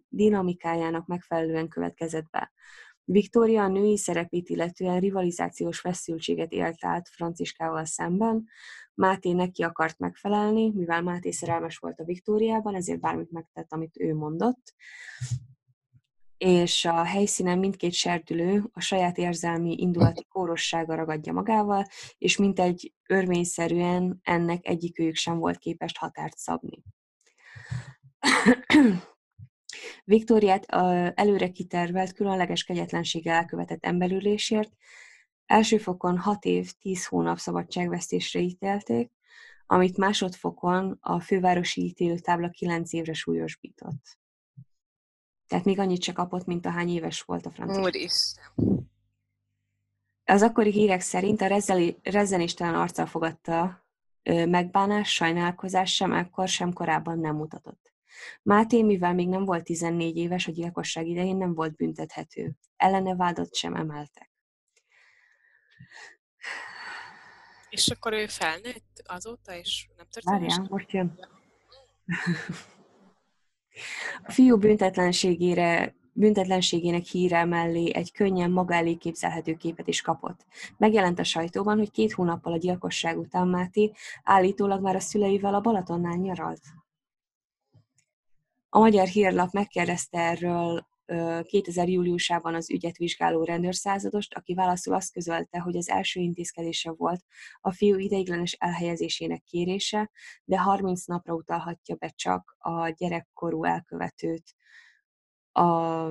dinamikájának megfelelően következett be. Viktória a női szerepét illetően rivalizációs feszültséget élt át Franciskával szemben. Máté neki akart megfelelni, mivel Máté szerelmes volt a Viktóriában, ezért bármit megtett, amit ő mondott. és a helyszínen mindkét serdülő a saját érzelmi indulati kórossága ragadja magával, és mintegy örvényszerűen ennek egyikőjük sem volt képes határt szabni. Viktóriát előre kitervelt, különleges kegyetlenséggel elkövetett emberülésért első fokon 6 év, 10 hónap szabadságvesztésre ítélték, amit másodfokon a fővárosi ítélőtábla 9 évre súlyosbított. Tehát még annyit se kapott, mint ahány éves volt a francia. Úristen. Az akkori hírek szerint a rezzenéstelen arccal fogadta megbánás, sajnálkozás sem ekkor, sem korábban nem mutatott. Máté, mivel még nem volt 14 éves, a gyilkosság idején nem volt büntethető. Ellene vádat sem emeltek. És akkor ő felnőtt azóta, és nem történt? Várjál, most jön. A fiú büntetlenségére büntetlenségének híre mellé egy könnyen maga elé képzelhető képet is kapott. Megjelent a sajtóban, hogy két hónappal a gyilkosság után Máté állítólag már a szüleivel a Balatonnál nyaralt. A magyar hírlap megkérdezte erről 2000. júliusában az ügyet vizsgáló rendőrszázadost, aki válaszul azt közölte, hogy az első intézkedése volt a fiú ideiglenes elhelyezésének kérése, de 30 napra utalhatja be csak a gyerekkorú elkövetőt a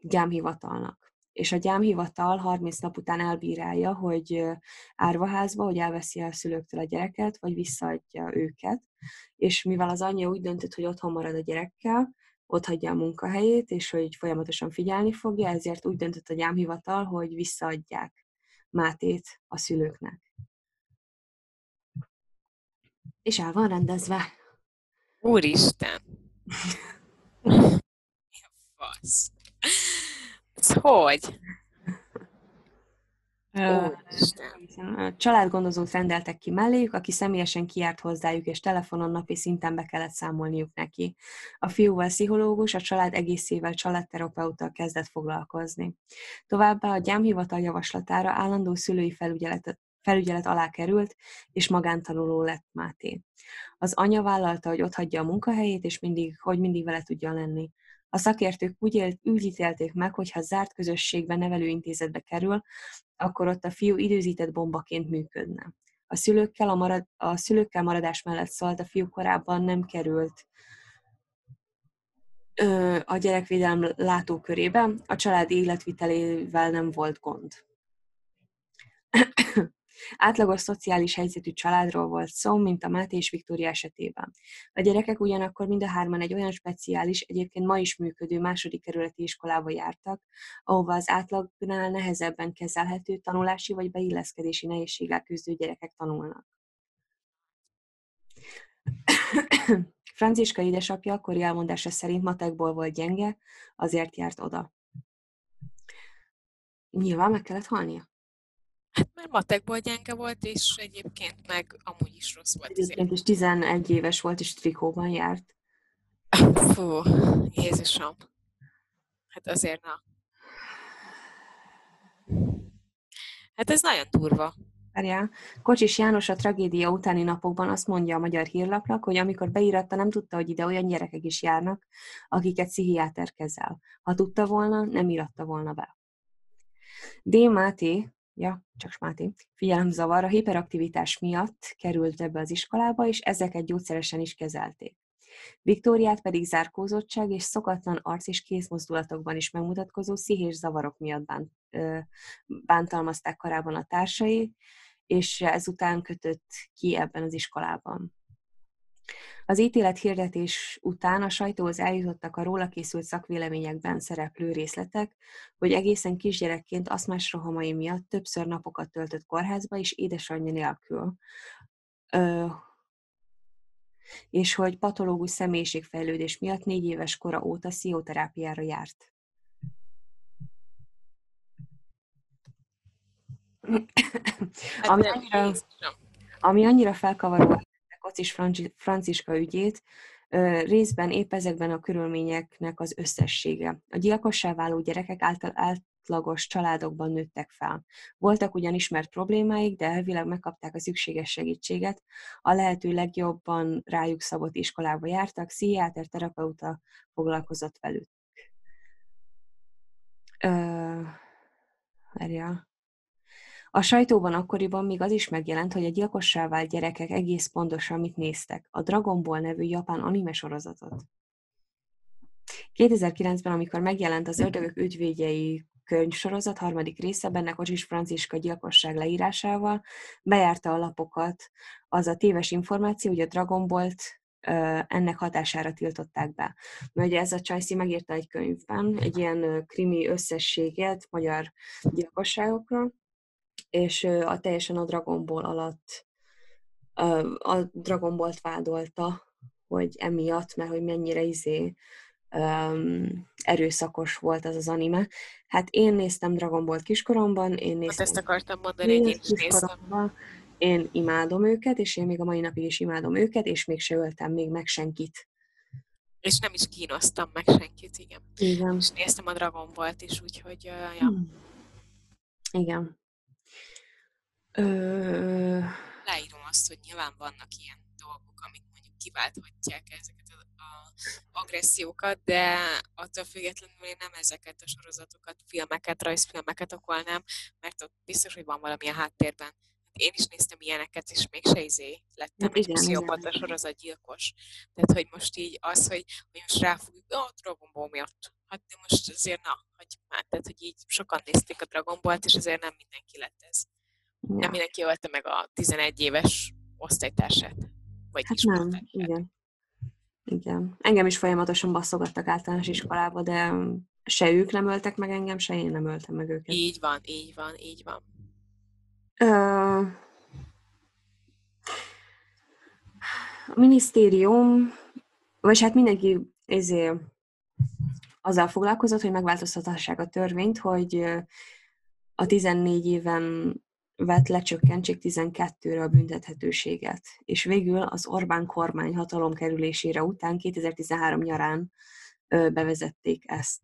gyámhivatalnak. És a gyámhivatal 30 nap után elbírálja, hogy árvaházba, hogy elveszi a szülőktől a gyereket, vagy visszaadja őket. És mivel az anyja úgy döntött, hogy otthon marad a gyerekkel, ott hagyja a munkahelyét, és hogy folyamatosan figyelni fogja, ezért úgy döntött a gyámhivatal, hogy visszaadják Mátét a szülőknek. És el van rendezve. Úristen! (laughs) Fasz. Ez hogy? Családgondozót rendeltek ki melléjük, aki személyesen kiárt hozzájuk, és telefonon napi szinten be kellett számolniuk neki. A fiúval pszichológus, a család egészével családterapeuta kezdett foglalkozni. Továbbá a gyámhivatal javaslatára állandó szülői felügyelet, felügyelet alá került, és magántanuló lett Máté. Az anya vállalta, hogy ott hagyja a munkahelyét, és mindig, hogy mindig vele tudja lenni. A szakértők úgy, élt, úgy ítélték meg, hogy ha zárt közösségbe nevelőintézetbe kerül, akkor ott a fiú időzített bombaként működne. A szülőkkel, a, marad, a szülőkkel maradás mellett szólt, a fiú korábban nem került ö, a gyerekvédelem látókörébe, a család életvitelével nem volt gond. Átlagos szociális helyzetű családról volt szó, mint a Máté és Viktória esetében. A gyerekek ugyanakkor mind a hárman egy olyan speciális, egyébként ma is működő második kerületi iskolába jártak, ahova az átlagnál nehezebben kezelhető tanulási vagy beilleszkedési nehézséggel küzdő gyerekek tanulnak. (coughs) Franciska édesapja akkori elmondása szerint matekból volt gyenge, azért járt oda. Nyilván meg kellett halnia. Hát mert matekból gyenge volt, és egyébként meg amúgy is rossz volt. Egyébként is 11 éves volt, és trikóban járt. Fú, Jézusom. Hát azért na. Hát ez nagyon durva. Várjál. Kocsis János a tragédia utáni napokban azt mondja a magyar hírlapnak, hogy amikor beíratta, nem tudta, hogy ide olyan gyerekek is járnak, akiket pszichiáter kezel. Ha tudta volna, nem íratta volna be. D. Máté, ja, csak Smáti, figyelemzavar a hiperaktivitás miatt került ebbe az iskolába, és ezeket gyógyszeresen is kezelték. Viktóriát pedig zárkózottság és szokatlan arc és kézmozdulatokban is megmutatkozó szihés zavarok miatt bánt, bántalmazták korábban a társai, és ezután kötött ki ebben az iskolában. Az ítélet hirdetés után a sajtóhoz eljutottak a róla készült szakvéleményekben szereplő részletek, hogy egészen kisgyerekként aszmás rohamai miatt többször napokat töltött kórházba és édesanyja nélkül. Ö, és hogy patológus személyiségfejlődés miatt négy éves kora óta szioterápiára járt. Hát ami, annyira, ami annyira felkavaró Kocis Franciska ügyét, részben épp ezekben a körülményeknek az összessége. A gyilkossá váló gyerekek által átlagos családokban nőttek fel. Voltak ugyan ismert problémáik, de elvileg megkapták a szükséges segítséget, a lehető legjobban rájuk szabott iskolába jártak, pszichiáter, terapeuta foglalkozott velük. Uh, A sajtóban akkoriban még az is megjelent, hogy a gyilkossá vált gyerekek egész pontosan mit néztek, a Dragon Ball nevű japán anime sorozatot. 2009-ben, amikor megjelent az Ördögök ügyvédjei könyvsorozat harmadik része, benne Kocsis Franciska gyilkosság leírásával, bejárta a lapokat az a téves információ, hogy a Dragon Ball-t ennek hatására tiltották be. Mert ugye ez a Csajci megírta egy könyvben egy ilyen krimi összességet magyar gyilkosságokra, és a teljesen a Dragon Ball alatt a Dragon Ball-t vádolta, hogy emiatt, mert hogy mennyire izé um, erőszakos volt az az anime. Hát én néztem Dragon Ball kiskoromban, én néztem... Hát ezt akartam mondani, hogy én is néztem. Én imádom őket, és én még a mai napig is imádom őket, és még se öltem még meg senkit. És nem is kínoztam meg senkit, igen. Igen. És néztem a Dragon Ball-t is, úgyhogy, uh, ja. Hmm. Igen. Ö... Leírom azt, hogy nyilván vannak ilyen dolgok, amik mondjuk kiválthatják ezeket a agressziókat, de attól függetlenül én nem ezeket a sorozatokat, filmeket, rajzfilmeket okolnám, mert ott biztos, hogy van valamilyen háttérben. Én is néztem ilyeneket, és mégse izé lettem hát egy pszichopata sorozatgyilkos. Tehát, hogy most így az, hogy, hogy most ráfogjuk, a oh, Dragon Ball miatt. Hát de most azért na, hogy már, tehát, hogy így sokan nézték a Dragon Ball-t, és azért nem mindenki lett ez. Ja. Nem mindenki ölte meg a 11 éves osztálytársát. Vagy hát nem, igen. Igen. Engem is folyamatosan baszogattak általános iskolába, de se ők nem öltek meg engem, se én nem öltem meg őket. Így van, így van, így van. Uh, a minisztérium, vagy hát mindenki ezért azzal foglalkozott, hogy megváltoztathassák a törvényt, hogy a 14 éven vett lecsökkentsék 12-re a büntethetőséget, és végül az Orbán kormány hatalom kerülésére után 2013 nyarán bevezették ezt.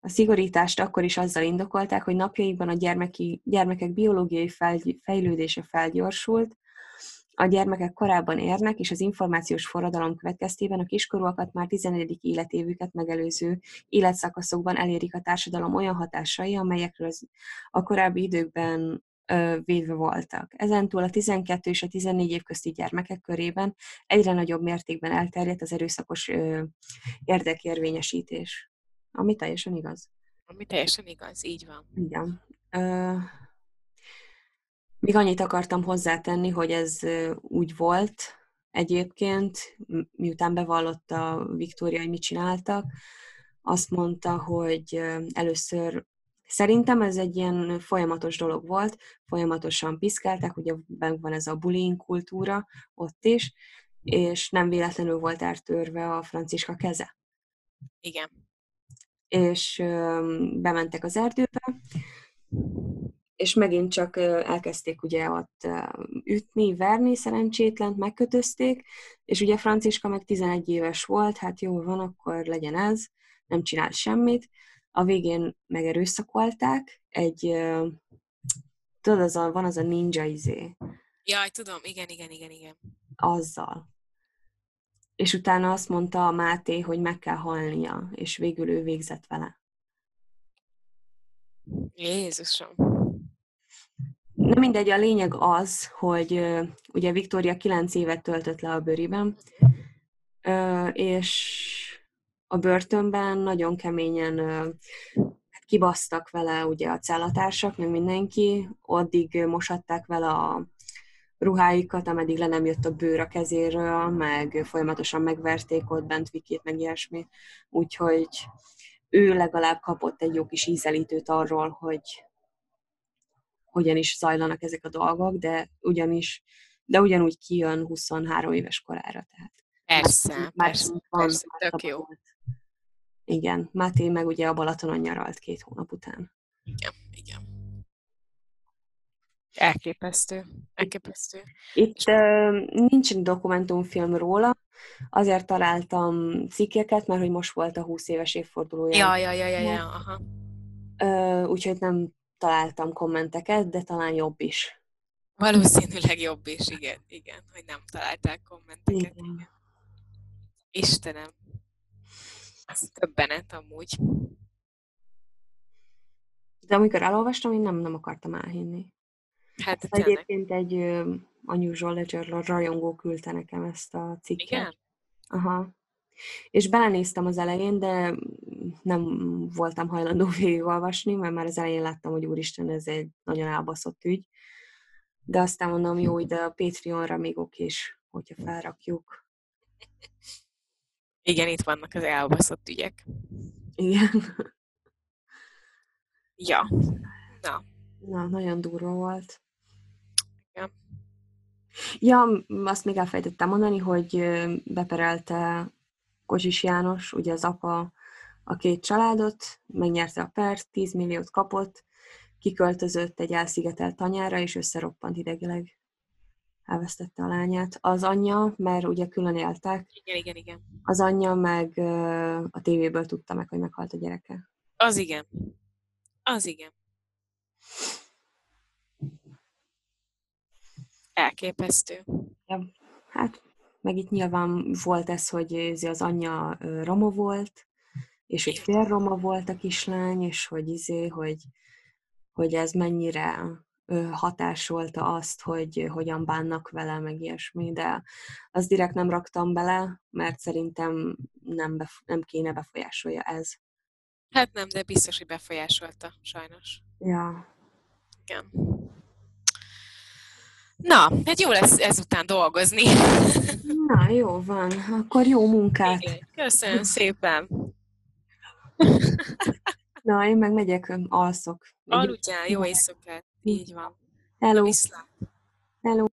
A szigorítást akkor is azzal indokolták, hogy napjaikban a gyermeki, gyermekek biológiai fejlődése felgyorsult, a gyermekek korábban érnek, és az információs forradalom következtében a kiskorúakat már 11. életévüket megelőző életszakaszokban elérik a társadalom olyan hatásai, amelyekről a korábbi időkben ö, védve voltak. Ezentúl a 12 és a 14 év közti gyermekek körében egyre nagyobb mértékben elterjedt az erőszakos érdekérvényesítés. Ami teljesen igaz. Ami teljesen igaz, így van. Igen. Ö, még annyit akartam hozzátenni, hogy ez úgy volt egyébként, miután bevallotta Viktória, hogy mit csináltak, azt mondta, hogy először Szerintem ez egy ilyen folyamatos dolog volt, folyamatosan piszkálták, ugye van ez a bullying kultúra ott is, és nem véletlenül volt eltörve a franciska keze. Igen. És bementek az erdőbe, és megint csak elkezdték ugye ott ütni, verni szerencsétlent, megkötözték, és ugye Franciska meg 11 éves volt, hát jó van, akkor legyen ez, nem csinált semmit. A végén megerőszakolták, egy, tudod, az a, van az a ninja izé. Jaj, tudom, igen, igen, igen, igen. Azzal. És utána azt mondta a Máté, hogy meg kell halnia, és végül ő végzett vele. Jézusom. Na mindegy, a lényeg az, hogy ugye Viktória kilenc évet töltött le a bőriben, és a börtönben nagyon keményen kibasztak vele ugye a cellatársak, meg mindenki, addig mosatták vele a ruháikat, ameddig le nem jött a bőr a kezéről, meg folyamatosan megverték ott bent Vikét, meg ilyesmi. Úgyhogy ő legalább kapott egy jó kis ízelítőt arról, hogy hogyan is zajlanak ezek a dolgok, de ugyanis, de ugyanúgy kijön 23 éves korára. Tehát persze, már, persze, van, persze, tök jó. Igen, Máté meg ugye a Balatonon nyaralt két hónap után. Igen, igen. Elképesztő, elképesztő. Itt uh, nincsen dokumentumfilm róla, azért találtam cikkeket, mert hogy most volt a 20 éves évfordulója. Ja, ja, ja, ja, ja, aha. Uh, úgyhogy nem találtam kommenteket, de talán jobb is. Valószínűleg jobb is, igen, igen, hogy nem találták kommenteket. Igen. igen. Istenem. Ez többenet amúgy. De amikor elolvastam, én nem, nem akartam elhinni. Hát tényleg. Egyébként egy uh, Unusual Ledger rajongó küldte nekem ezt a cikket. Igen? Aha. És belenéztem az elején, de nem voltam hajlandó végigolvasni, mert már az elején láttam, hogy úristen, ez egy nagyon elbaszott ügy. De aztán mondom, jó, ide a Patreonra még okés, hogyha felrakjuk. Igen, itt vannak az elbaszott ügyek. Igen. Ja. Na. Na, nagyon durva volt. Ja. Ja, azt még elfejtettem mondani, hogy beperelte Kozsis János, ugye az apa a két családot, megnyerte a pert, 10 milliót kapott, kiköltözött egy elszigetelt tanyára, és összeroppant idegileg. Elvesztette a lányát. Az anyja, mert ugye külön éltek. Igen, igen, igen. Az anyja meg a tévéből tudta meg, hogy meghalt a gyereke. Az igen. Az igen. Elképesztő. Ja, hát meg itt nyilván volt ez, hogy az anyja roma volt, és hogy fél roma volt a kislány, és hogy izé, hogy, hogy ez mennyire hatásolta azt, hogy hogyan bánnak vele, meg ilyesmi, de azt direkt nem raktam bele, mert szerintem nem, bef- nem kéne befolyásolja ez. Hát nem, de biztos, hogy befolyásolta, sajnos. Ja. Igen. Na, hát jó lesz ezután dolgozni. Na, jó van. Akkor jó munkát. Igen, köszönöm szépen. Na, én meg megyek, alszok. Aludjál, jó éjszakát. Így van. Hello. Hello.